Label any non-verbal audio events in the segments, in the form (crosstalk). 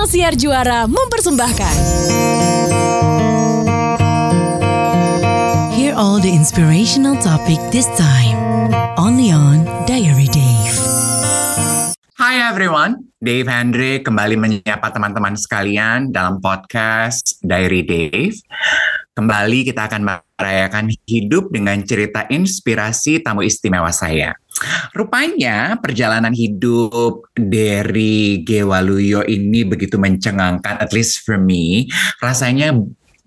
Ruang Siar Juara mempersembahkan. Hear all the inspirational topic this time. Only on Diary Dave. Hai everyone, Dave Hendrik kembali menyapa teman-teman sekalian dalam podcast Diary Dave. Kembali kita akan merayakan hidup dengan cerita inspirasi tamu istimewa saya. Rupanya perjalanan hidup dari Gewaluyo ini begitu mencengangkan, at least for me. Rasanya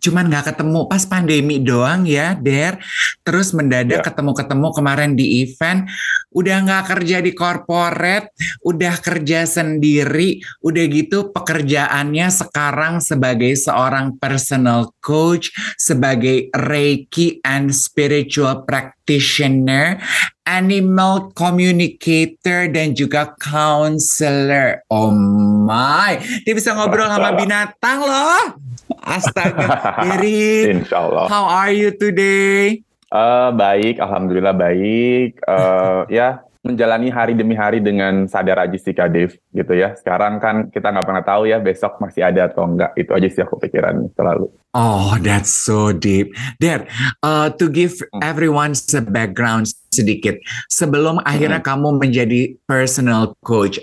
cuman nggak ketemu pas pandemi doang ya, Der. Terus mendadak Ya. ketemu-ketemu kemarin di event, udah nggak kerja di corporate, udah kerja sendiri, udah gitu pekerjaannya sekarang sebagai seorang personal coach, sebagai Reiki and spiritual practitioner, animal communicator dan juga counselor. Oh my, dia bisa ngobrol sama binatang loh. Astaga, (laughs) Dery, Insya Allah. how are you today? Eh, baik, alhamdulillah baik. Eh, ya menjalani hari demi hari dengan sadar aja sih Kak gitu ya. Sekarang kan kita nggak pernah tahu ya besok masih ada atau enggak. Itu aja sih aku pikiran selalu. Oh, that's so deep. Der, uh, to give everyone the background sedikit, sebelum akhirnya kamu menjadi personal coach,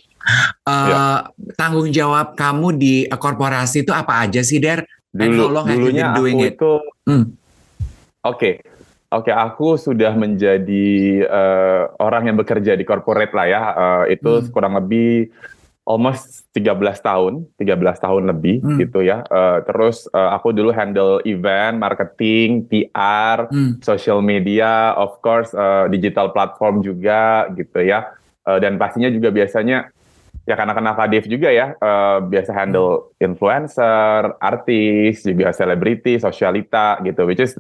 uh, tanggung jawab kamu di uh, korporasi itu apa aja sih, Der? Dulu, dulunya doing aku it? itu, Hmm. oke, oke, aku sudah menjadi eh, orang yang bekerja di corporate lah ya. Eh, itu Hmm. kurang lebih almost 13 tahun, 13 tahun lebih Hmm. gitu ya. Eh, terus eh, aku dulu handle event, marketing, PR, Hmm. social media, of course uh, digital platform juga gitu ya. Uh, dan pastinya juga biasanya ya karena kenal Dev juga ya, uh, biasa handle influencer, artis, juga selebriti, sosialita gitu, which is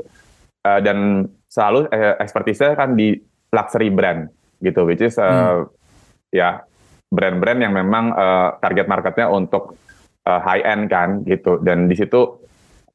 uh, dan selalu uh, expertise kan di luxury brand gitu, which is uh, ya brand-brand yang memang uh, target marketnya untuk uh, high end kan gitu, dan di situ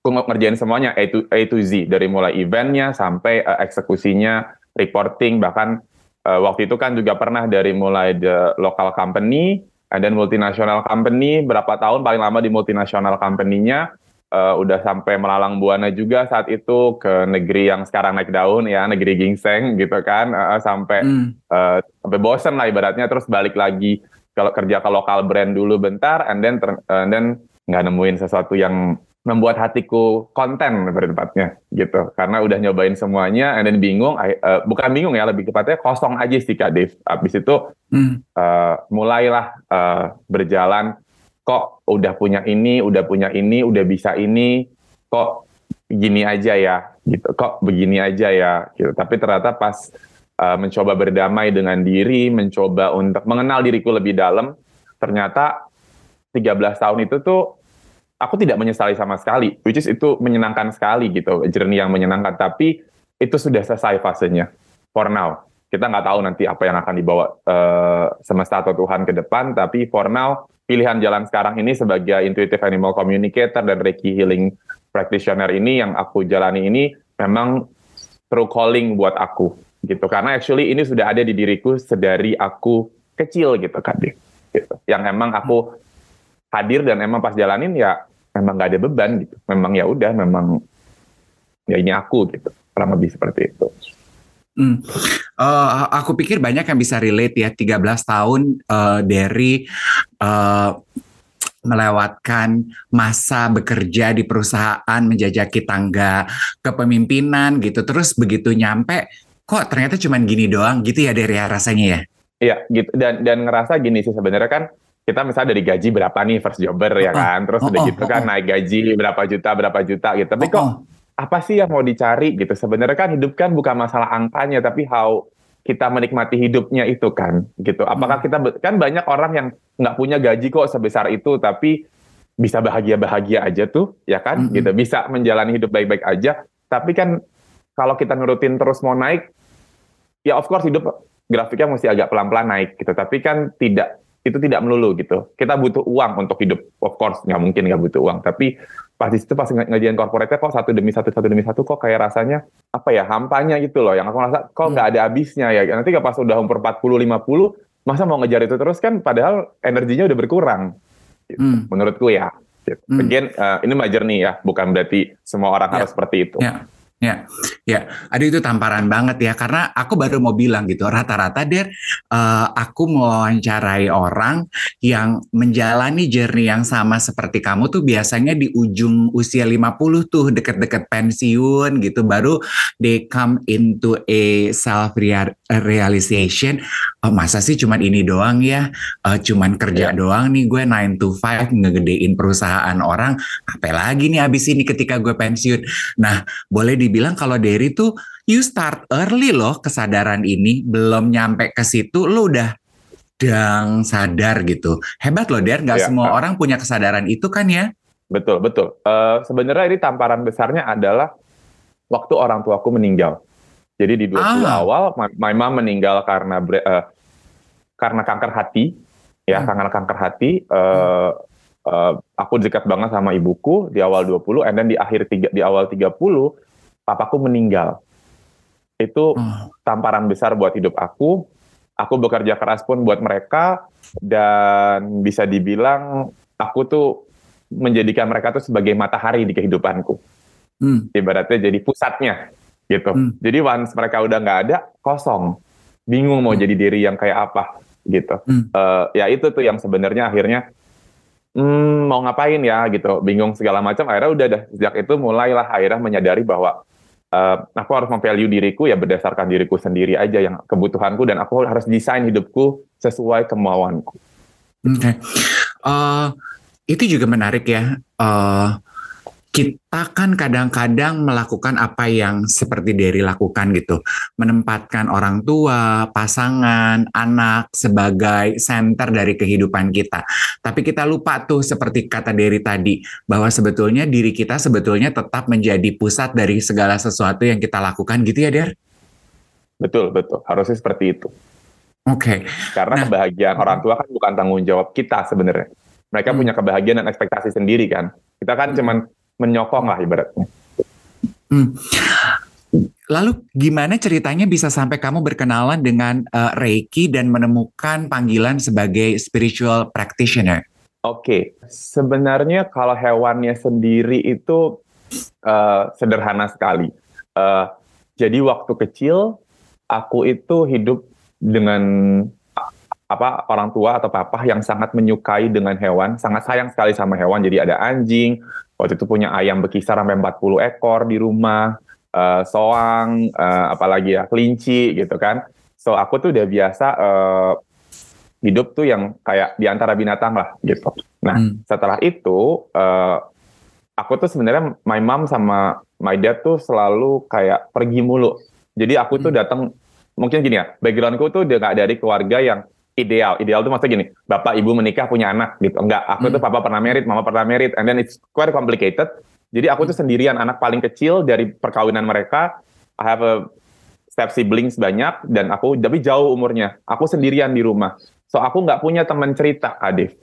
aku ngerjain semuanya A to, A to Z dari mulai eventnya sampai uh, eksekusinya, reporting bahkan uh, waktu itu kan juga pernah dari mulai the local company and then multinational company berapa tahun paling lama di multinational company-nya. Uh, udah sampai melalang buana juga saat itu ke negeri yang sekarang naik daun ya negeri gingseng gitu kan. Uh, sampai Hmm. uh, sampai bosen lah ibaratnya. Terus balik lagi kalau kerja ke lokal brand dulu bentar and then ter- and then nggak nemuin sesuatu yang membuat hatiku konten pada tempatnya gitu. Karena udah nyobain semuanya and then bingung I- uh, bukan bingung ya lebih tepatnya kosong aja sih kak Dev abis itu Hmm. uh, mulailah uh, berjalan. Kok udah punya ini udah punya ini udah bisa ini kok gini aja ya gitu. Kok begini aja ya gitu. Tapi ternyata pas uh, mencoba berdamai dengan diri mencoba untuk mengenal diriku lebih dalam ternyata 13 tahun itu tuh aku tidak menyesali sama sekali which is itu menyenangkan sekali gitu journey yang menyenangkan. Tapi itu sudah selesai fasenya. For now. Kita nggak tahu nanti apa yang akan dibawa eh, semesta atau Tuhan ke depan tapi for now pilihan jalan sekarang ini sebagai intuitive animal communicator dan Reiki healing practitioner ini yang aku jalani ini memang true calling buat aku gitu. Karena actually ini sudah ada di diriku sedari aku kecil gitu kan gitu. Yang emang aku hadir dan emang pas jalanin ya memang nggak ada beban gitu. Memang ya udah memang ya ini aku gitu. Kurang lebih seperti itu. Hmm. Eh, aku pikir banyak yang bisa relate ya 13 tahun eh, dari eh, melewatkan masa bekerja di perusahaan menjajaki tangga kepemimpinan gitu. Terus begitu nyampe kok ternyata cuman gini doang gitu ya dari rasanya ya? Iya gitu. Dan dan ngerasa gini sih sebenarnya kan kita misalnya dari gaji berapa nih first jobber ya kan? Terus udah gitu kan naik gaji berapa juta berapa juta gitu. Tapi kok apa sih yang mau dicari gitu? Sebenarnya kan hidup kan bukan masalah angkanya tapi how kita menikmati hidupnya itu kan gitu. Apakah kita be- kan banyak orang yang nggak punya gaji kok sebesar itu tapi bisa bahagia bahagia aja tuh ya kan? Mm-mm. gitu. Bisa menjalani hidup baik baik aja. Tapi kan kalau kita nurutin terus mau naik ya of course hidup grafiknya mesti agak pelan pelan naik gitu. Tapi kan tidak itu tidak melulu gitu kita butuh uang untuk hidup of course nggak mungkin nggak butuh uang tapi pas di situ pas ngajian corporate kok satu demi satu satu demi satu kok kayak rasanya apa ya hampanya gitu loh yang aku rasa kok nggak ada habisnya ya nanti pas udah umur 40 50 masa mau ngejar itu terus kan padahal energinya udah berkurang Gitu. Hmm. Menurutku ya. Gitu. Hmm. Again, uh, ini major nih ya, bukan berarti semua orang Ya. harus seperti itu. Ya, ya, ya. Aduh itu tamparan banget ya. Karena aku baru mau bilang gitu. Rata-rata der, eh, aku mewawancarai orang yang menjalani journey yang sama seperti kamu tuh biasanya di ujung usia 50 tuh deket-deket pensiun gitu. Baru they come into a self realization. Oh, masa sih cuman ini doang ya? Eh, cuman kerja Iya. doang nih gue 9 to 5 ngegedein perusahaan orang. Apa lagi nih abis ini ketika gue pensiun? Nah, boleh dibilang kalau Derry tuh you start early loh kesadaran ini belum nyampe ke situ lu udah dang sadar gitu hebat loh Der nggak Iya. semua orang punya kesadaran itu kan ya Betul, betul. Eh, sebenarnya ini tamparan besarnya adalah waktu orang tuaku meninggal. Jadi di 20 Ah. awal, my, my mom meninggal karena eh, karena kanker hati, ya Hmm. karena kanker hati. eh, eh, aku dekat banget sama ibuku di awal 20, and then di akhir tiga, di awal 30, papaku meninggal. Itu Oh, tamparan besar buat hidup aku. Aku bekerja keras pun buat mereka dan bisa dibilang aku tuh menjadikan mereka tuh sebagai matahari di kehidupanku. hmm, Ibaratnya jadi pusatnya gitu. Hmm. Jadi once mereka udah nggak ada, kosong. Bingung mau Hmm. jadi diri yang kayak apa gitu. Hmm. Eh, ya itu tuh yang sebenarnya akhirnya hmm, mau ngapain ya gitu. Bingung segala macam. Akhirnya udah dah sejak itu mulailah akhirnya menyadari bahwa eh, aku harus memvalue diriku ya berdasarkan diriku sendiri aja yang kebutuhanku dan aku harus desain hidupku sesuai kemauanku. oke Eh, itu juga menarik ya Eh, kita kan kadang-kadang melakukan apa yang seperti Derry lakukan gitu menempatkan orang tua, pasangan, anak sebagai center dari kehidupan kita. Tapi kita lupa tuh seperti kata Derry tadi bahwa sebetulnya diri kita sebetulnya tetap menjadi pusat dari segala sesuatu yang kita lakukan gitu ya Der? Betul, betul. Harusnya seperti itu. Oke. Karena Nah. kebahagiaan orang tua kan bukan tanggung jawab kita sebenarnya. Mereka Hmm. punya kebahagiaan dan ekspektasi sendiri kan. Kita kan cuman menyokong lah ibaratnya. Hmm. Lalu gimana ceritanya bisa sampai kamu berkenalan dengan eh, Reiki dan menemukan panggilan sebagai spiritual practitioner? Oke, sebenarnya kalau hewannya sendiri itu eh, sederhana sekali. Eh, jadi waktu kecil aku itu hidup dengan apa orang tua atau papa yang sangat menyukai dengan hewan, sangat sayang sekali sama hewan. Jadi ada anjing, waktu itu punya ayam berkisar sampai 40 ekor di rumah, eh, soang, eh, apalagi ya kelinci gitu kan. So aku tuh udah biasa eh, hidup tuh yang kayak di antara binatang lah gitu. Nah, Hmm. setelah itu eh, aku tuh sebenarnya my mom sama my dad tuh selalu kayak pergi mulu. Jadi aku tuh Hmm. datang mungkin gini ya, backgroundku tuh udah gak dari keluarga yang ideal. Ideal tuh maksudnya gini, bapak ibu menikah punya anak gitu. Enggak, aku tuh Hmm. papa pernah merit, mama pernah merit, and then it's quite complicated. Jadi aku tuh sendirian anak paling kecil dari perkawinan mereka. I have a step siblings banyak dan aku tapi jauh umurnya. Aku sendirian di rumah. So aku nggak punya teman cerita, Adif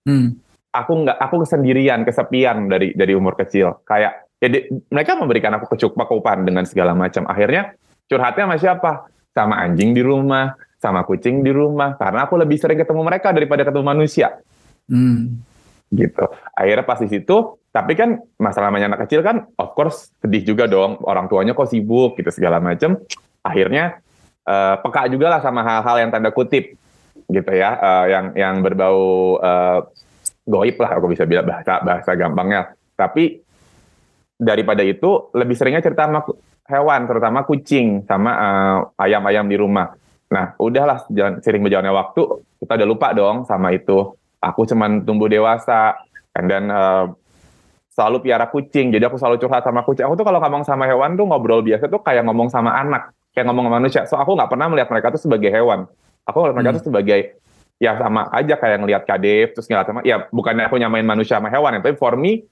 Hmm. aku nggak aku sendirian kesepian dari dari umur kecil kayak ya di- mereka memberikan aku kecukupan dengan segala macam akhirnya curhatnya sama siapa sama anjing di rumah sama kucing di rumah karena aku lebih sering ketemu mereka daripada ketemu manusia. Hmm. gitu. Akhirnya pas di situ tapi kan masalah namanya anak kecil kan of course sedih juga dong. Orang tuanya kok sibuk gitu segala macam akhirnya eh, peka juga lah sama hal-hal yang tanda kutip gitu ya. Eh, yang yang berbau eh, goib lah aku bisa bilang bahasa bahasa gampangnya. Tapi daripada itu lebih seringnya cerita sama hewan terutama kucing sama ayam-ayam di rumah nah udahlah jalan, sering berjalannya waktu kita udah lupa dong sama itu. Aku cuman tumbuh dewasa and then eh, selalu piara kucing jadi aku selalu curhat sama kucing. Aku tuh kalau ngomong sama hewan tuh ngobrol biasa tuh kayak ngomong sama anak kayak ngomong sama manusia. So aku nggak pernah melihat mereka tuh sebagai hewan. Aku melihat mereka Hmm. tuh sebagai ya sama aja kayak ngelihat kadep terus ngeliat sama ya bukannya aku nyamain manusia sama hewan ya, tapi for me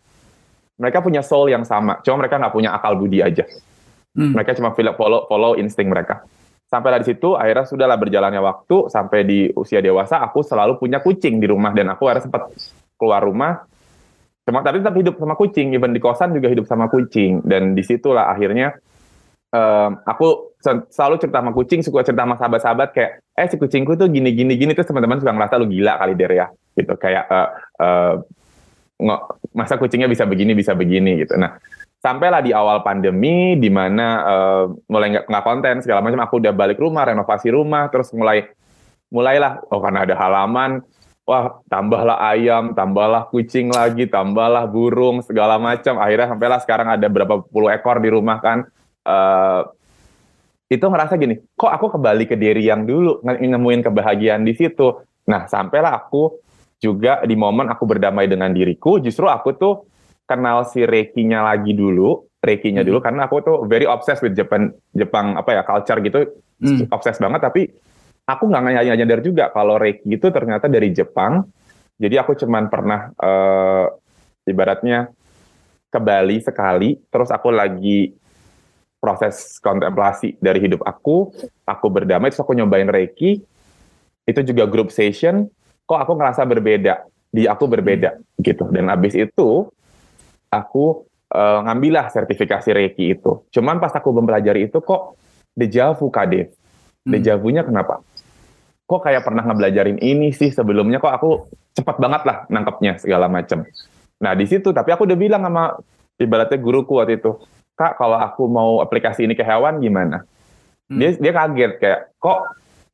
mereka punya soul yang sama. Cuma mereka nggak punya akal budi aja. Hmm. mereka cuma follow, follow insting mereka sampai dari situ akhirnya sudahlah berjalannya waktu sampai di usia dewasa aku selalu punya kucing di rumah dan aku akhirnya sempat keluar rumah. Cuma tapi tetap hidup sama kucing even di kosan juga hidup sama kucing. Dan di situlah akhirnya em, aku se- selalu cerita sama kucing suka cerita sama sahabat-sahabat kayak eh si kucingku tuh gini gini gini. Terus teman-teman suka ngerasa lu gila kali der ya. Gitu kayak uh, uh, masa kucingnya bisa begini bisa begini gitu. Nah sampailah di awal pandemi di mana uh, mulai nggak nggak konten segala macam aku udah balik rumah renovasi rumah terus mulai mulailah oh karena ada halaman wah tambahlah ayam tambahlah kucing lagi tambahlah burung segala macam. Akhirnya sampailah sekarang ada berapa puluh ekor di rumah kan. Uh, itu ngerasa gini kok aku kembali ke diri yang dulu nemuin kebahagiaan di situ. Nah sampailah aku juga di momen aku berdamai dengan diriku, justru aku tuh kenal si Reiki-nya lagi dulu, Reiki-nya hmm. dulu karena aku tuh very obsessed with Japan, Jepang apa ya culture gitu, hmm. obsessed banget. Tapi aku nggak nyadar juga kalau Reiki itu ternyata dari Jepang. Jadi aku cuman pernah uh, ibaratnya ke Bali sekali, terus aku lagi proses kontemplasi dari hidup aku, aku berdamai, terus aku nyobain Reiki, itu juga group session, kok aku ngerasa berbeda di aku berbeda hmm. gitu dan abis itu aku uh, ngambillah sertifikasi Reiki itu. Cuman pas aku mempelajari itu kok dejavu kade hmm. dejavunya kenapa? Kok kayak pernah ngebelajarin ini sih sebelumnya? Kok aku cepat banget lah nangkepnya segala macam nah di situ tapi aku udah bilang sama ibaratnya guruku waktu itu kak kalau aku mau aplikasi ini ke hewan gimana? Hmm. dia dia kaget kayak kok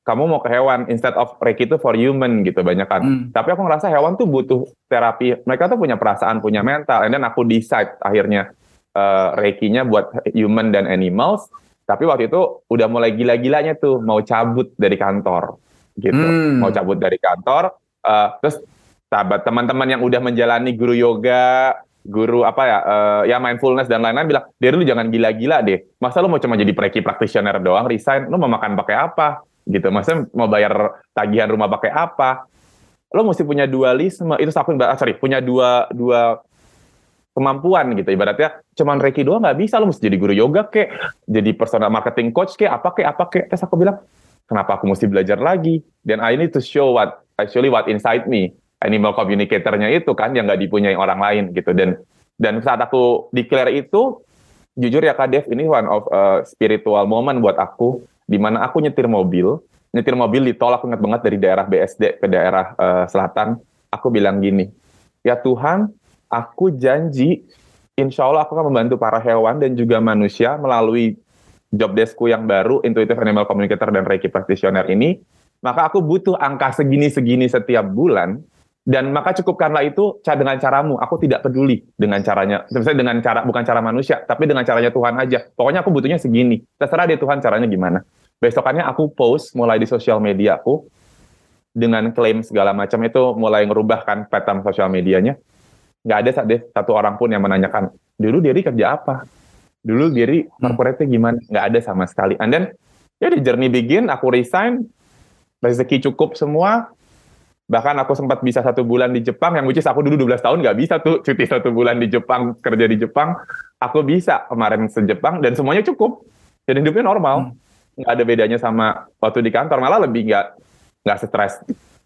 kamu mau ke hewan instead of Reiki itu for human gitu banyak kan. Hmm. Tapi aku ngerasa hewan tuh butuh terapi. Mereka tuh punya perasaan, punya mental. And then aku decide akhirnya uh, Reiki-nya buat human dan animals. Tapi waktu itu udah mulai gila-gilanya tuh mau cabut dari kantor gitu. Hmm. Mau cabut dari kantor. Uh, terus sahabat teman-teman yang udah menjalani guru yoga, guru apa ya, uh, ya mindfulness dan lain-lain bilang, dari lu jangan gila-gila deh. Masa lu mau cuma jadi Reiki practitioner doang, resign, lu mau makan pakai apa? Gitu. Maksudnya mau bayar tagihan rumah pakai apa? Lo mesti punya dualisme. Itu aku ah, sorry, punya dua dua kemampuan gitu. Ibaratnya cuman Reiki doang nggak bisa. Lo mesti jadi guru yoga kek, jadi personal marketing coach kek, apa kek, apa kek. Terus aku bilang, kenapa aku mesti belajar lagi? Dan I need to show what actually what inside me. Animal communicatornya itu kan yang nggak dipunyai orang lain gitu. Dan dan saat aku declare itu, jujur ya Kak Dev, ini one of a spiritual moment buat aku di mana aku nyetir mobil, nyetir mobil di tol, aku ingat banget dari daerah BSD ke daerah uh, selatan, aku bilang gini, ya Tuhan, aku janji, insya Allah aku akan membantu para hewan dan juga manusia melalui job deskku yang baru, Intuitive Animal Communicator dan Reiki Practitioner ini, maka aku butuh angka segini-segini setiap bulan, dan maka cukupkanlah itu dengan caramu. Aku tidak peduli dengan caranya. Misalnya dengan cara bukan cara manusia, tapi dengan caranya Tuhan aja. Pokoknya aku butuhnya segini. Terserah dia Tuhan caranya gimana. Besokannya aku post mulai di sosial media aku dengan klaim segala macam itu mulai ngerubah kan pattern sosial medianya. Nggak ada satu orang pun yang menanyakan, dulu diri kerja apa? Dulu diri hmm. corporate gimana? Nggak ada sama sekali. And then, ya di journey begin, aku resign, rezeki cukup semua, Bahkan aku sempat bisa satu bulan di Jepang, yang which is aku dulu 12 tahun nggak bisa tuh cuti satu bulan di Jepang, kerja di Jepang. Aku bisa kemarin se Jepang dan semuanya cukup. Jadi hidupnya normal. Hmm. Nggak ada bedanya sama waktu di kantor, malah lebih nggak nggak stres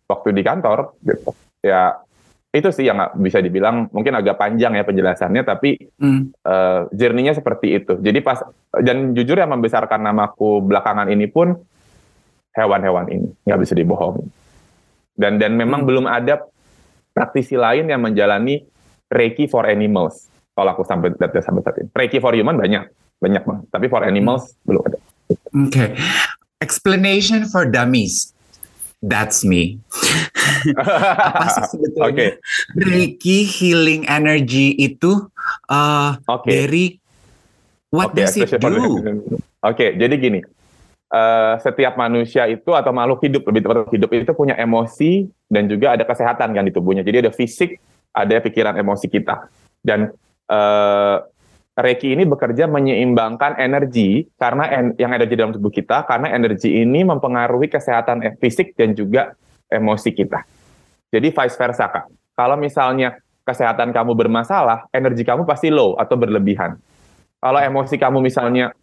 waktu di kantor. Gitu. Ya itu sih yang bisa dibilang mungkin agak panjang ya penjelasannya tapi hmm. uh, journey-nya seperti itu jadi pas dan jujur yang membesarkan namaku belakangan ini pun hewan-hewan ini nggak bisa dibohongi dan dan memang hmm. belum ada praktisi lain yang menjalani Reiki for animals. Kalau aku sampai sampai saat ini. Reiki for human banyak, banyak banget. Tapi for animals hmm. belum ada. Oke. Okay. Explanation for dummies. That's me. Apa sih sebetulnya okay. Reiki healing energy itu uh, okay. dari what okay, does it do? Oke, okay, jadi gini uh, setiap manusia itu atau makhluk hidup lebih tepat hidup itu punya emosi dan juga ada kesehatan kan di tubuhnya. Jadi ada fisik, ada pikiran emosi kita. Dan uh, Reiki ini bekerja menyeimbangkan energi karena en yang ada di dalam tubuh kita karena energi ini mempengaruhi kesehatan e-, fisik dan juga emosi kita. Jadi vice versa kak. Kalau misalnya kesehatan kamu bermasalah, energi kamu pasti low atau berlebihan. Kalau emosi kamu misalnya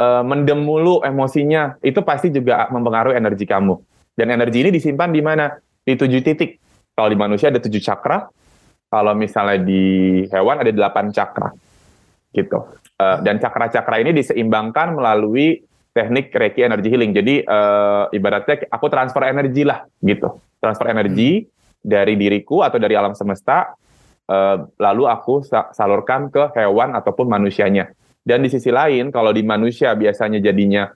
uh, mendem mulu emosinya, itu pasti juga mempengaruhi energi kamu. Dan energi ini disimpan di mana? Di tujuh titik. Kalau di manusia ada tujuh cakra, kalau misalnya di hewan ada delapan cakra. Gitu. Uh, dan cakra-cakra ini diseimbangkan melalui teknik Reiki Energy Healing. Jadi uh, ibaratnya aku transfer energi lah gitu. Transfer energi dari diriku atau dari alam semesta, uh, lalu aku salurkan ke hewan ataupun manusianya. Dan di sisi lain, kalau di manusia biasanya jadinya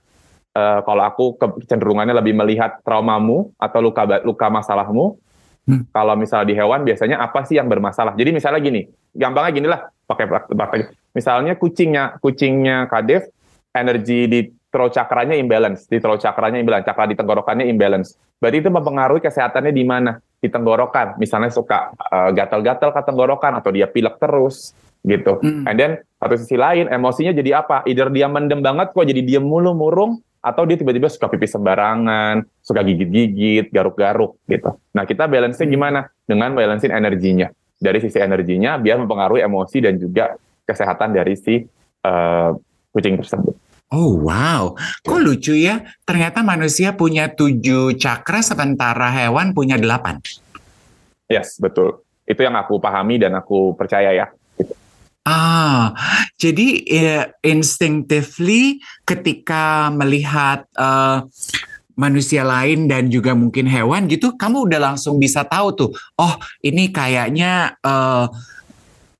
uh, kalau aku kecenderungannya lebih melihat traumamu atau luka luka masalahmu. Hmm. Kalau misalnya di hewan biasanya apa sih yang bermasalah? Jadi misalnya gini, gampangnya gini lah, pakai pakai misalnya kucingnya kucingnya Kadef energi di throat cakranya imbalance, di throat cakranya imbalance, cakra di tenggorokannya imbalance. Berarti itu mempengaruhi kesehatannya di mana? Di tenggorokan. Misalnya suka uh, gatal-gatal ke tenggorokan atau dia pilek terus gitu. Hmm. And then satu sisi lain emosinya jadi apa? Either dia mendem banget kok jadi dia mulu murung atau dia tiba-tiba suka pipis sembarangan, suka gigit-gigit, garuk-garuk gitu. Nah kita balance-nya gimana? Dengan balancein energinya. Dari sisi energinya biar mempengaruhi emosi dan juga kesehatan dari si uh, kucing tersebut. Oh wow, kok lucu ya? Ternyata manusia punya tujuh cakra sementara hewan punya delapan. Yes, betul. Itu yang aku pahami dan aku percaya ya. Ah, jadi uh, instinctively ketika melihat uh, manusia lain dan juga mungkin hewan gitu, kamu udah langsung bisa tahu tuh, oh ini kayaknya uh,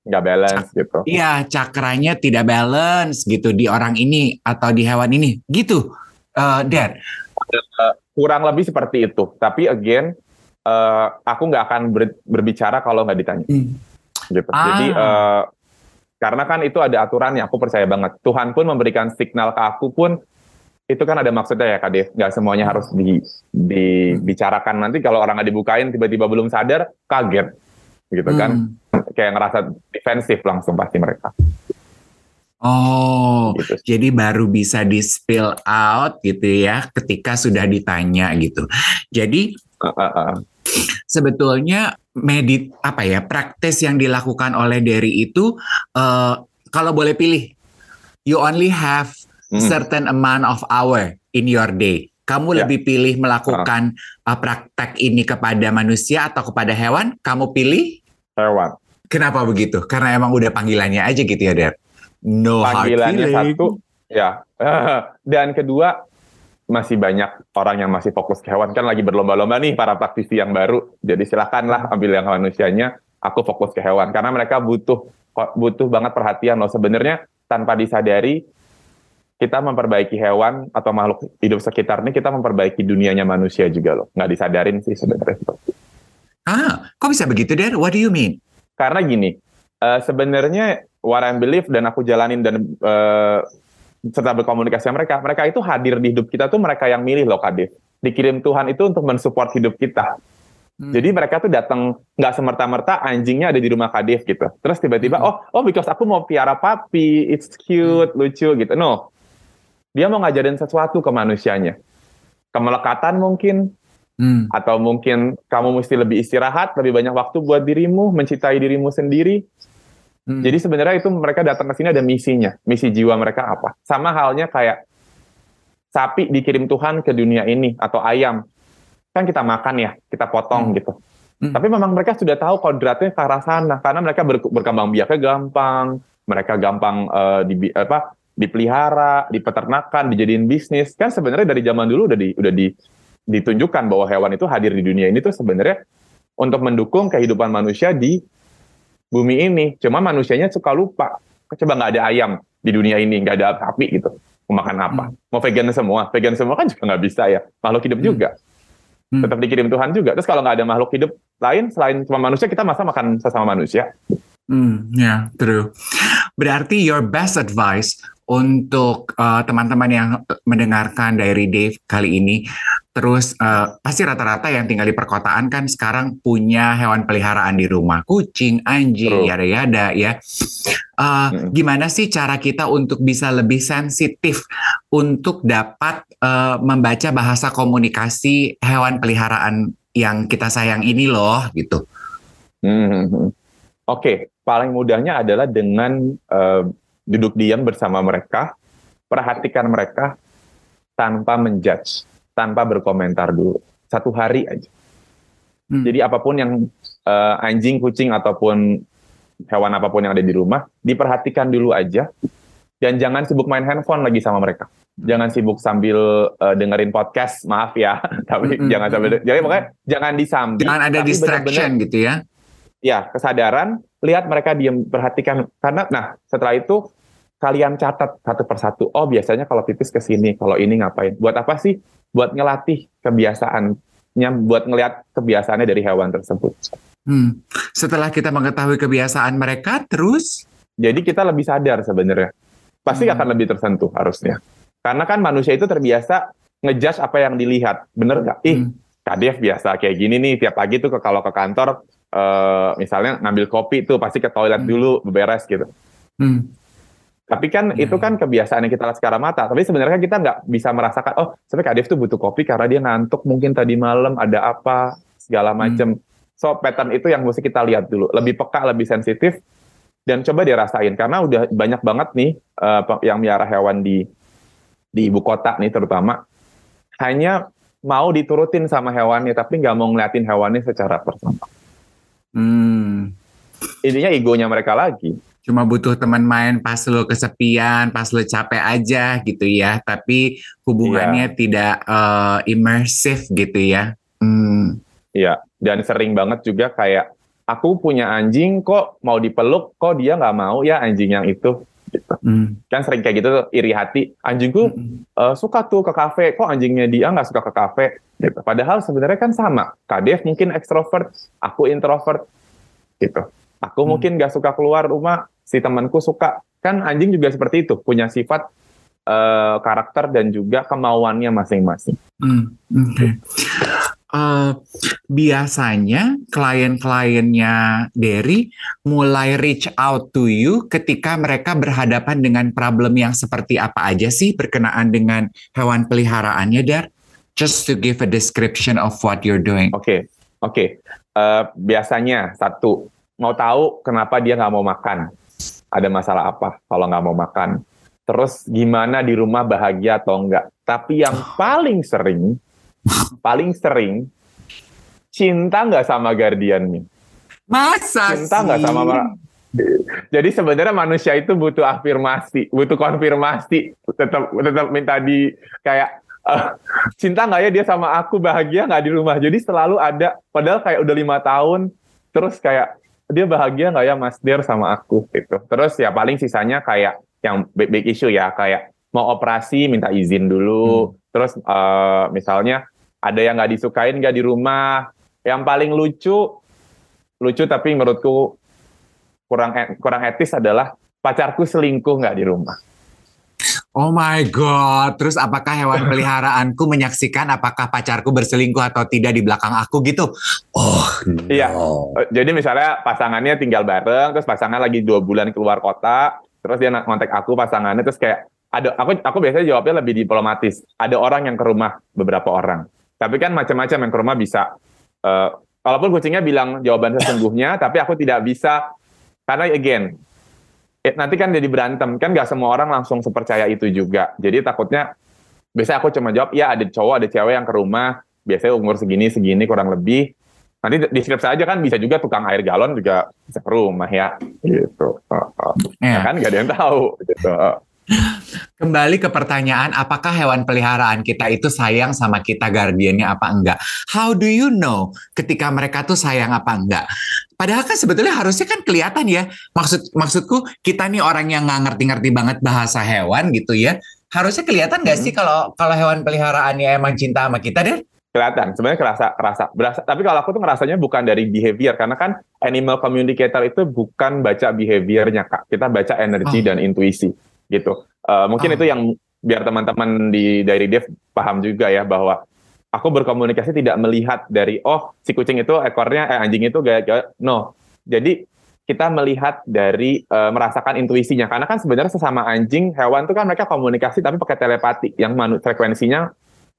nggak balance gitu. Iya, cakranya tidak balance gitu di orang ini atau di hewan ini, gitu, uh, Dad. kurang lebih seperti itu. Tapi again, uh, aku nggak akan ber, berbicara kalau nggak ditanya. Hmm. Gitu. Ah. Jadi uh, karena kan itu ada aturannya, aku percaya banget. Tuhan pun memberikan signal ke aku pun, itu kan ada maksudnya ya Kak Dev. Nggak semuanya harus di, dibicarakan. Nanti kalau orang nggak dibukain, tiba-tiba belum sadar, kaget. Gitu kan. Hmm. Kayak ngerasa defensif langsung pasti mereka. Oh, gitu. jadi baru bisa di spill out gitu ya ketika sudah ditanya gitu. Jadi uh, uh, uh. sebetulnya medit apa ya praktis yang dilakukan oleh Derry itu uh, kalau boleh pilih you only have hmm. certain amount of hour in your day. Kamu yeah. lebih pilih melakukan uh. Uh, praktek ini kepada manusia atau kepada hewan? Kamu pilih? Hewan. Kenapa begitu? Karena emang udah panggilannya aja gitu ya Der no panggilannya satu ya. (laughs) Dan kedua masih banyak orang yang masih fokus ke hewan. Kan lagi berlomba-lomba nih para praktisi yang baru. Jadi silakanlah ambil yang manusianya. Aku fokus ke hewan. Karena mereka butuh butuh banget perhatian loh. Sebenarnya tanpa disadari kita memperbaiki hewan atau makhluk hidup sekitar ini kita memperbaiki dunianya manusia juga loh nggak disadarin sih sebenarnya ah kok bisa begitu der what do you mean karena gini uh, sebenarnya what I believe dan aku jalanin dan uh, serta berkomunikasi sama mereka, mereka itu hadir di hidup kita tuh mereka yang milih loh Kadif. Dikirim Tuhan itu untuk mensupport hidup kita. Hmm. Jadi mereka tuh datang nggak semerta-merta anjingnya ada di rumah Kadif gitu. Terus tiba-tiba hmm. oh oh because aku mau piara papi, it's cute, hmm. lucu gitu. No. Dia mau ngajarin sesuatu ke manusianya. Kemelekatan mungkin hmm. atau mungkin kamu mesti lebih istirahat, lebih banyak waktu buat dirimu, mencintai dirimu sendiri. Hmm. Jadi sebenarnya itu mereka datang ke sini ada misinya, misi jiwa mereka apa? Sama halnya kayak sapi dikirim Tuhan ke dunia ini atau ayam. Kan kita makan ya, kita potong hmm. gitu. Hmm. Tapi memang mereka sudah tahu kodratnya ke arah sana karena mereka ber, berkembang biaknya gampang, mereka gampang uh, di apa dipelihara, di peternakan, dijadiin bisnis. Kan sebenarnya dari zaman dulu udah di udah di ditunjukkan bahwa hewan itu hadir di dunia ini tuh sebenarnya untuk mendukung kehidupan manusia di bumi ini. Cuma manusianya suka lupa. Coba nggak ada ayam di dunia ini, nggak ada sapi gitu. Mau makan apa? Hmm. Mau vegan semua? Vegan semua kan juga nggak bisa ya. Makhluk hidup hmm. juga. Hmm. Tetap dikirim Tuhan juga. Terus kalau nggak ada makhluk hidup lain selain cuma manusia, kita masa makan sesama manusia? Hmm, ya, yeah, true. Berarti your best advice untuk uh, teman-teman yang mendengarkan dari Dave kali ini Terus uh, pasti rata-rata yang tinggal di perkotaan kan sekarang punya hewan peliharaan di rumah, kucing, anjing, yada-yada ya. Uh, hmm. Gimana sih cara kita untuk bisa lebih sensitif untuk dapat uh, membaca bahasa komunikasi hewan peliharaan yang kita sayang ini loh gitu? Hmm. Oke, okay. paling mudahnya adalah dengan uh, duduk diam bersama mereka, perhatikan mereka tanpa menjudge tanpa berkomentar dulu satu hari aja. Hmm. Jadi apa pun yang uh, anjing, kucing ataupun hewan apa pun yang ada di rumah diperhatikan dulu aja. dan jangan sibuk main handphone lagi sama mereka. Jangan sibuk sambil uh, dengerin podcast, maaf ya, (laughs) tapi Mm-mm. jangan sambil jadi pokoknya jangan disambi. Jangan ada distraction benar-benar- gitu ya. Ya, kesadaran, lihat mereka diam perhatikan karena nah, setelah itu kalian catat satu persatu. Oh, biasanya kalau pipis ke sini, kalau ini ngapain? Buat apa sih? Buat ngelatih kebiasaannya, buat ngelihat kebiasaannya dari hewan tersebut. Hmm. Setelah kita mengetahui kebiasaan mereka, terus Jadi kita lebih sadar sebenarnya. Pasti Hmm. akan lebih tersentuh harusnya. Karena kan manusia itu terbiasa ngejudge apa yang dilihat. Bener nggak? Ih, Hmm. Kadef biasa kayak gini nih tiap pagi tuh kalau ke kantor eh, misalnya ngambil kopi tuh pasti ke toilet Hmm. dulu beberes gitu. hmm, Tapi kan Iya, itu kan kebiasaan yang kita lihat secara mata. Tapi sebenarnya kita nggak bisa merasakan oh sebenarnya Kadef tuh butuh kopi karena dia ngantuk mungkin tadi malam ada apa segala Hmm. macem. So pattern itu yang mesti kita lihat dulu. Lebih peka, lebih sensitif dan coba dirasain karena udah banyak banget nih pe- yang miara hewan di di ibu kota nih terutama hanya mau diturutin sama hewannya tapi nggak mau ngeliatin hewannya secara personal. hmm. Intinya egonya mereka lagi. Cuma butuh teman main pas lo kesepian, pas lo capek aja gitu ya. Tapi hubungannya tidak eh, imersif gitu ya. Hmm. Iya, dan sering banget juga kayak aku punya anjing kok mau dipeluk kok dia nggak mau ya anjing yang itu. Gitu. Hmm. Kan sering kayak gitu tuh iri hati. Anjingku Hmm. eh, suka tuh ke kafe, kok anjingnya dia nggak suka ke kafe. Gitu. Padahal sebenarnya kan sama. Kadef mungkin ekstrovert, aku introvert. Gitu. Aku Hmm. mungkin nggak suka keluar rumah, si temanku suka. Kan anjing juga seperti itu, punya sifat eh, karakter dan juga kemauannya masing-masing. Hmm, oke. Eh, biasanya klien-kliennya Derry mulai reach out to you ketika mereka berhadapan dengan problem yang seperti apa aja sih berkenaan dengan hewan peliharaannya, Dar? Just to give a description of what you're doing. Oke, oke. Eh, biasanya satu mau tahu kenapa dia nggak mau makan. Ada masalah apa kalau nggak mau makan? Terus gimana di rumah bahagia atau enggak? Tapi yang paling sering, paling sering cinta nggak sama guardiannya. Masa Cinta nggak sama jadi sebenarnya manusia itu butuh afirmasi, butuh konfirmasi, tetap tetap minta di kayak eh, cinta nggak ya dia sama aku bahagia nggak di rumah. Jadi selalu ada, padahal kayak udah lima tahun, terus kayak dia bahagia nggak ya Mas Der sama aku gitu. Terus ya paling sisanya kayak yang big, big issue ya kayak mau operasi minta izin dulu, terus eh, misalnya ada yang nggak disukain nggak di rumah. Yang paling lucu lucu tapi menurutku kurang e- kurang etis adalah pacarku selingkuh nggak di rumah. Oh my god, terus apakah hewan (laughs) peliharaanku menyaksikan apakah pacarku berselingkuh atau tidak di belakang aku gitu? Oh, Iya. no. Eh, Jadi misalnya pasangannya tinggal bareng, terus pasangan lagi dua bulan keluar kota, terus dia kontak aku pasangannya, terus kayak ada aku aku biasanya jawabnya lebih diplomatis. Ada orang yang ke rumah beberapa orang, tapi kan macam-macam yang ke rumah bisa. eh, walaupun kucingnya bilang jawaban sesungguhnya, (laughs) tapi aku tidak bisa karena again nanti kan jadi berantem kan nggak semua orang langsung sepercaya itu juga. Jadi takutnya biasanya aku cuma jawab ya ada cowok ada cewek yang ke rumah biasanya umur segini segini kurang lebih nanti deskripsi aja kan bisa juga tukang air galon juga bisa ke rumah ya gitu Oh, oh. Ya. Ya kan nggak ada yang tahu gitu Oh. Kembali ke pertanyaan, apakah hewan peliharaan kita itu sayang sama kita guardiannya apa enggak? How do you know ketika mereka tuh sayang apa enggak? Padahal kan sebetulnya harusnya kan kelihatan ya. Maksud maksudku kita nih orang yang nggak ngerti-ngerti banget bahasa hewan gitu ya. Harusnya kelihatan nggak sih kalau kalau hewan peliharaannya emang cinta sama kita deh? kelihatan sebenarnya kerasa kerasa berasa tapi kalau aku tuh ngerasanya bukan dari behavior karena kan animal communicator itu bukan baca behaviornya kak kita baca energi Oh. dan intuisi gitu Oh. mungkin itu yang biar teman-teman di dari Dev paham juga ya bahwa aku berkomunikasi tidak melihat dari oh si kucing itu ekornya eh anjing itu gaya, gaya no jadi kita melihat dari eh, merasakan intuisinya karena kan sebenarnya sesama anjing hewan tuh kan mereka komunikasi tapi pakai telepati yang manu- frekuensinya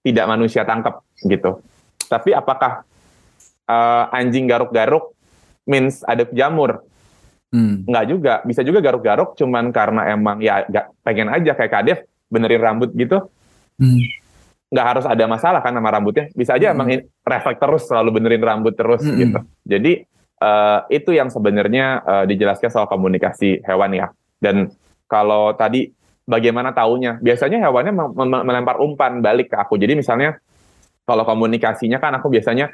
tidak manusia tangkap gitu. Tapi apakah eh, anjing garuk-garuk means ada jamur? Hmm. Enggak juga. Bisa juga garuk-garuk cuman karena emang ya gak, pengen aja kayak Kadef benerin rambut gitu. Hmm. Nggak harus ada masalah kan sama rambutnya. Bisa aja Hmm. emang refleks terus selalu benerin rambut terus Hmm. gitu. Jadi eh, itu yang sebenarnya eh, dijelaskan soal komunikasi hewan ya. Dan kalau tadi bagaimana taunya? Biasanya hewannya melempar umpan balik ke aku. Jadi misalnya kalau komunikasinya kan aku biasanya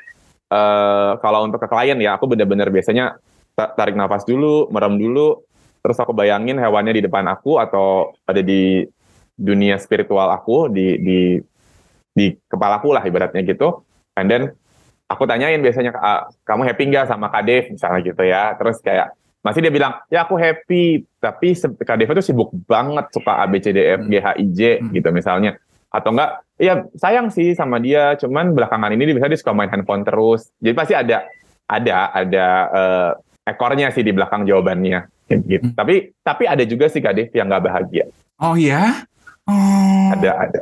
eh kalau untuk ke klien ya aku benar-benar biasanya ta- tarik nafas dulu, merem dulu, terus aku bayangin hewannya di depan aku atau ada di dunia spiritual aku di di di kepalaku lah ibaratnya gitu. And then aku tanyain biasanya "Ah, kamu happy nggak sama Kak Dev misalnya gitu ya. Terus kayak masih dia bilang ya aku happy tapi Kak Dev itu sibuk banget suka A B C D E F G H I J Hmm. gitu misalnya atau enggak ya sayang sih sama dia cuman belakangan ini bisa dia suka main handphone terus jadi pasti ada ada ada eh, ekornya sih di belakang jawabannya gitu Hmm. tapi tapi ada juga sih Kak Dev yang nggak bahagia Oh ya? Oh. ada ada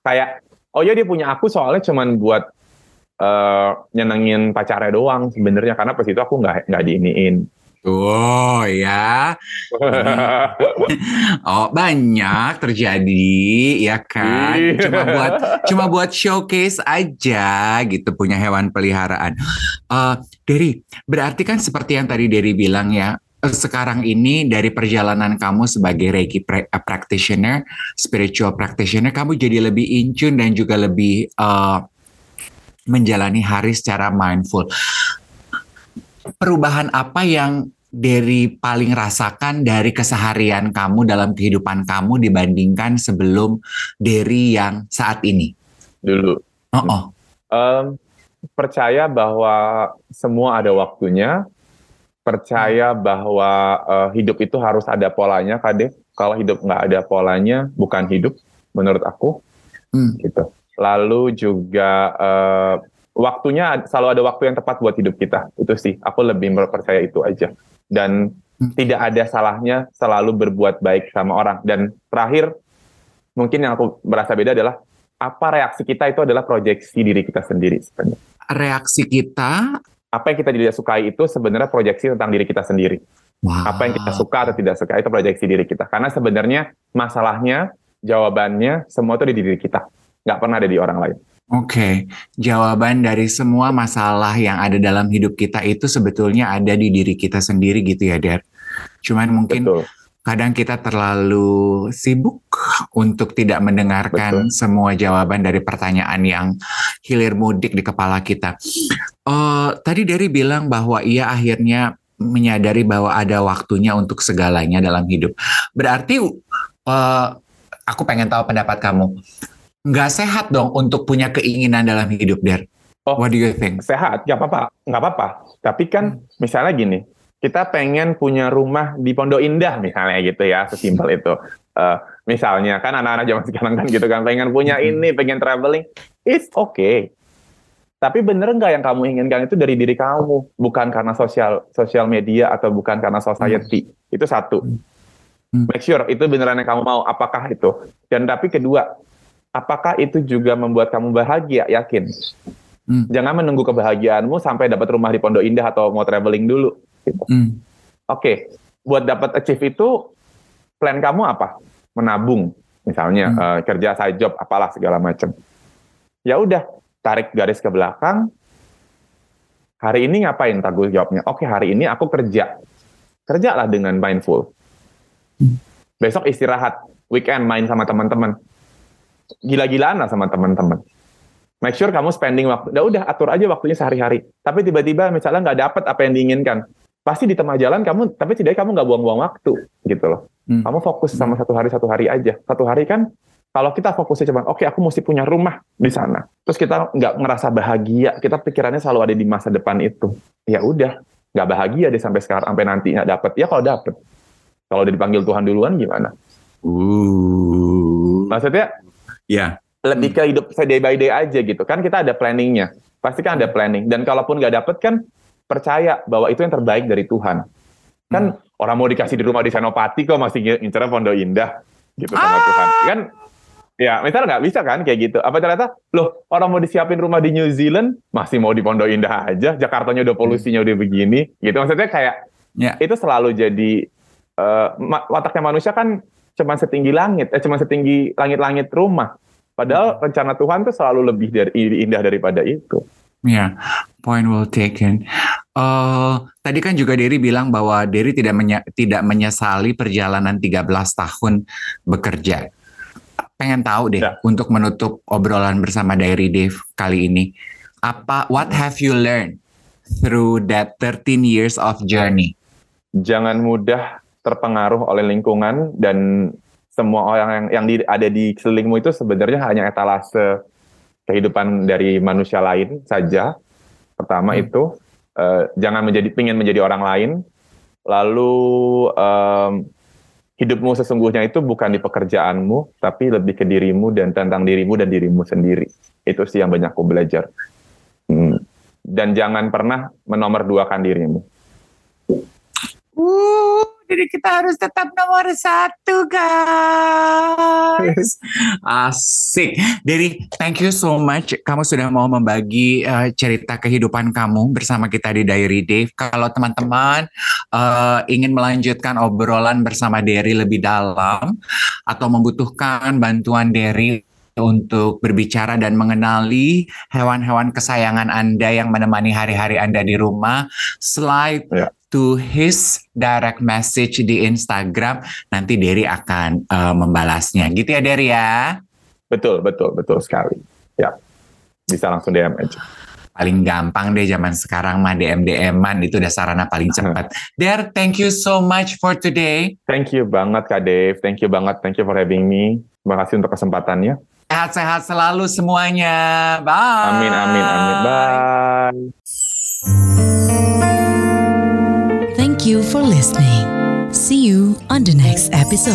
kayak oh ya dia punya aku soalnya cuman buat eh nyenengin pacarnya doang sebenarnya karena pas itu aku nggak nggak diiniin Oh ya. (laughs) Oh banyak terjadi ya kan. Iya. Cuma buat cuma buat showcase aja gitu punya hewan peliharaan. Eh Derry, berarti kan seperti yang tadi Derry bilang ya. Sekarang ini dari perjalanan kamu sebagai Reiki pra- eh, practitioner, spiritual practitioner, kamu jadi lebih in tune dan juga lebih eh, menjalani hari secara mindful. Perubahan apa yang dari paling rasakan dari keseharian kamu dalam kehidupan kamu dibandingkan sebelum dari yang saat ini? dulu Oh, oh. Em, percaya bahwa semua ada waktunya percaya bahwa eh, hidup itu harus ada polanya Kade kalau hidup nggak ada polanya bukan hidup menurut aku. Hmm. gitu. Lalu juga eh, waktunya selalu ada waktu yang tepat buat hidup kita. Itu sih aku lebih percaya itu aja. Dan Hmm. tidak ada salahnya selalu berbuat baik sama orang. Dan terakhir mungkin yang aku merasa beda adalah apa reaksi kita itu adalah proyeksi diri kita sendiri sebenarnya. Reaksi kita, apa yang kita tidak sukai itu sebenarnya proyeksi tentang diri kita sendiri. Wow. apa yang kita suka atau tidak suka itu proyeksi diri kita. Karena sebenarnya masalahnya jawabannya semua itu di diri kita. Nggak pernah ada di orang lain. Oke, jawaban dari semua masalah yang ada dalam hidup kita itu sebetulnya ada di diri kita sendiri gitu ya, Der. Cuman mungkin betul kadang kita terlalu sibuk untuk tidak mendengarkan semua jawaban dari pertanyaan yang hilir mudik di kepala kita. Eh, tadi Derry bilang bahwa ia akhirnya menyadari bahwa ada waktunya untuk segalanya dalam hidup. Berarti eh, aku pengen tahu pendapat kamu. Nggak sehat dong untuk punya keinginan dalam hidup, Der. Oh. What do you think? sehat nggak apa-apa nggak apa-apa tapi kan misalnya gini kita pengen punya rumah di Pondok Indah misalnya gitu ya sesimpel itu. Eh, misalnya kan anak-anak zaman sekarang kan gitu kan pengen punya ini pengen traveling it's okay. Tapi bener nggak yang kamu inginkan itu dari diri kamu? Bukan karena sosial sosial media atau bukan karena society? Itu satu. Hmm. make sure itu beneran yang kamu mau apakah itu? Dan tapi kedua apakah itu juga membuat kamu bahagia? Yakin? Hmm. Jangan menunggu kebahagiaanmu sampai dapat rumah di Pondok Indah atau mau traveling dulu. Gitu. Hmm. Oke, buat dapat achieve itu plan kamu apa? Menabung, misalnya Hmm. eh, kerja side job, apalah segala macam. Ya udah, tarik garis ke belakang. Hari ini ngapain tanggung jawabnya? Oke, hari ini aku kerja. Kerjalah dengan mindful. Besok istirahat, weekend main sama teman-teman. Gila-gilaan lah sama teman-teman. Make sure kamu spending waktu. Udah, udah atur aja waktunya sehari-hari. Tapi tiba-tiba misalnya nggak dapet apa yang diinginkan, pasti di tengah jalan kamu, tapi tidak kamu nggak buang-buang waktu gitu loh. Hmm. Kamu fokus sama satu hari satu hari aja. Satu hari kan kalau kita fokusnya cuma, oke aku mesti punya rumah di sana. Terus kita nggak ngerasa bahagia, kita pikirannya selalu ada di masa depan itu. Ya udah, nggak bahagia deh sampai sekarang, sampai nanti nggak dapet. Ya kalau dapet, kalau udah dipanggil Tuhan duluan gimana? Uh. Maksudnya Ya. lebih ke hidup saya day by day aja gitu kan kita ada planningnya pasti kan ada planning dan kalaupun nggak dapet kan percaya bahwa itu yang terbaik dari Tuhan. Kan orang mau dikasih di rumah di Senopati kok masih ngincernya Pondok Indah gitu sama Tuhan. Kan ya misalnya nggak? Bisa kan kayak gitu? Apa ternyata loh orang mau disiapin rumah di New Zealand masih mau di Pondok Indah aja Jakartanya udah polusinya udah begini gitu. Maksudnya kayak Ya. itu selalu jadi ma- wataknya manusia kan cuma setinggi langit eh cuma setinggi langit-langit rumah. Padahal rencana Tuhan tuh selalu lebih dari indah daripada itu. Ya, point well taken. Uh, tadi kan juga Derry bilang bahwa Derry tidak menye tidak menyesali perjalanan 13 tahun bekerja. Pengen tahu deh Ya. untuk menutup obrolan bersama Diary Dave kali ini. Apa what have you learned through that 13 years of journey? Jangan mudah terpengaruh oleh lingkungan dan semua orang yang, yang di- ada di sekelilingmu itu sebenarnya hanya etalase kehidupan dari manusia lain saja. Pertama Hmm. itu eh, jangan menjadi pingin menjadi orang lain. Lalu em, hidupmu sesungguhnya itu bukan di pekerjaanmu, tapi lebih ke dirimu dan tentang dirimu dan dirimu sendiri. Itu sih yang banyak aku belajar. Hmm. Dan jangan pernah menomorduakan dirimu. Uh, jadi kita harus tetap nomor satu, guys. (laughs) Asik. Dari thank you so much. Kamu sudah mau membagi eh, cerita kehidupan kamu bersama kita di Diary Dave. Kalau teman-teman eh, ingin melanjutkan obrolan bersama Derry lebih dalam atau membutuhkan bantuan Derry untuk berbicara dan mengenali hewan-hewan kesayangan Anda yang menemani hari-hari Anda di rumah, slide Ya. To his direct message di Instagram. Nanti Derry akan eh, membalasnya. Gitu ya Derry ya. Betul, betul, betul sekali. Ya, bisa langsung DM aja. Paling gampang deh zaman sekarang mah DM DM-an itu udah sarana paling (laughs) cepat. Der, thank you so much for today. Thank you banget Kak Dave, thank you banget, thank you for having me. Terima kasih untuk kesempatannya. Sehat-sehat selalu semuanya. Bye. Amin, amin, amin. Bye. Thank you for listening. See you on the next episode.